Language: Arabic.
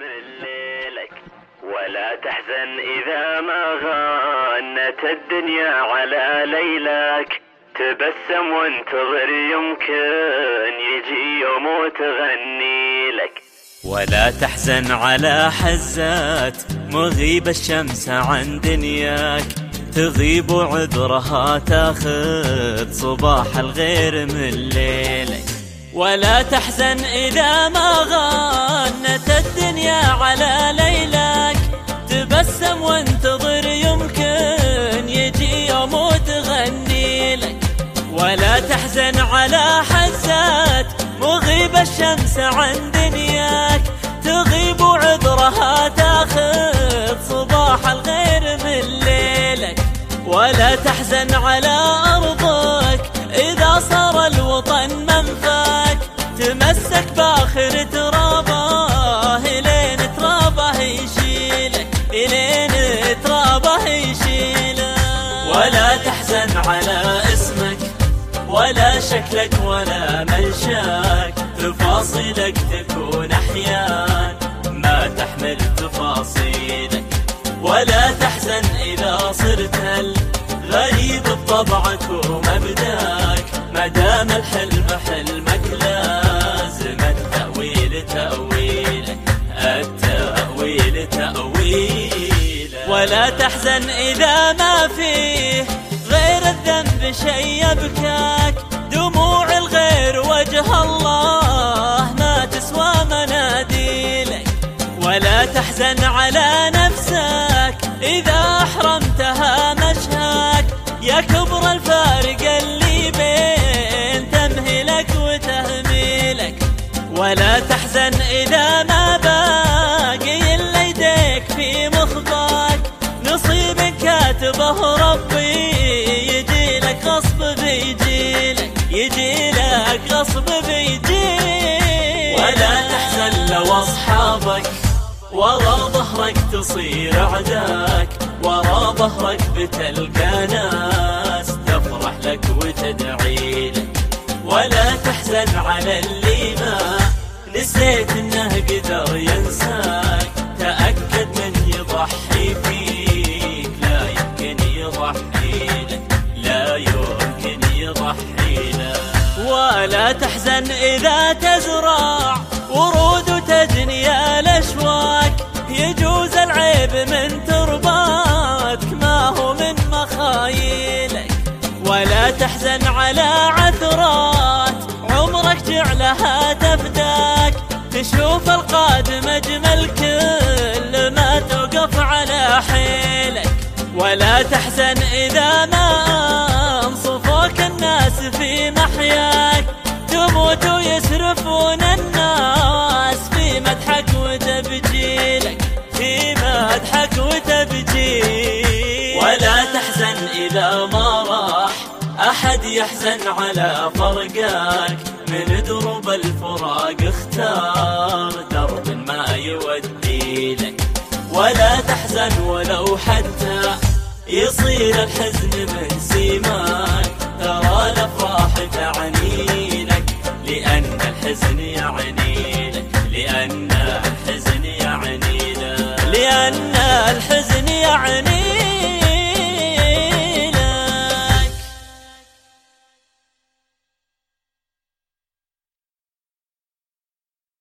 من ليلك ولا تحزن إذا ما غنت الدنيا على ليلك. تبسم وانتظر يمكن يجي يوم وتغني لك. ولا تحزن على حزات مغيب الشمس عن دنياك. تغيب عذرها تاخذ صباح الغير من ليلك. ولا تحزن إذا ما غنت لك ولا تحزن على حزات مغيب الشمس عن دنياك تغيب عذرها تاخذ صباح الغير من ليلك. ولا تحزن على أرضك إذا صار الوطن منفاك. تمسك بآخر ترابه لين ترابه يشيلك لين ترابه يشيلك. ولا تحزن على اسمك ولا شكلك ولا منشاك. تفاصيلك تكون أحيان ما تحمل تفاصيلك. ولا تحزن إذا صرت الغريب بطبعك ومبداك. ما دام الحلم حلمك لازم التأويل تأويلك التأويل تأويلك. ولا تحزن إذا ما الذنب شي يبكاك دموع الغير وجه الله. ما تسوى مناديلك ولا تحزن على نفسك. إذا أحرمتها مشهاك يا كبر الفارق اللي بين. تمهلك وتهميلك ولا تحزن إذا ما باقي إلا يديك في مخباك. نصيب كاتبه ربي لك غصب بيجيلك ولا تحزن لو أصحابك. ورا ظهرك تصير عداك ورا ظهرك بتلقى ناس تفرح لك وتدعي لك. ولا تحزن على اللي ما نسيت إنه قدر ينساك. تأكد من يضحي فيك لا يمكن يضحي لك لا يمكن يضحي لك. ولا تحزن إذا تزرع. ورود وتجني الأشواك يجوز العيب من ترباتك ما هو من مخايلك ولا تحزن على عثرات. عمرك جعلها تفداك تشوف القادم أجمل كل ما توقف على حيلك ولا تحزن إذا ما ويسرفون الناس في مدحك وتبجيلك في مدحك وتبجيلك ولا تحزن إذا ما راح أحد يحزن على فرقاك من دروب الفراق اختار درب ما يودي لك. ولا تحزن ولو حتى يصير الحزن الحزن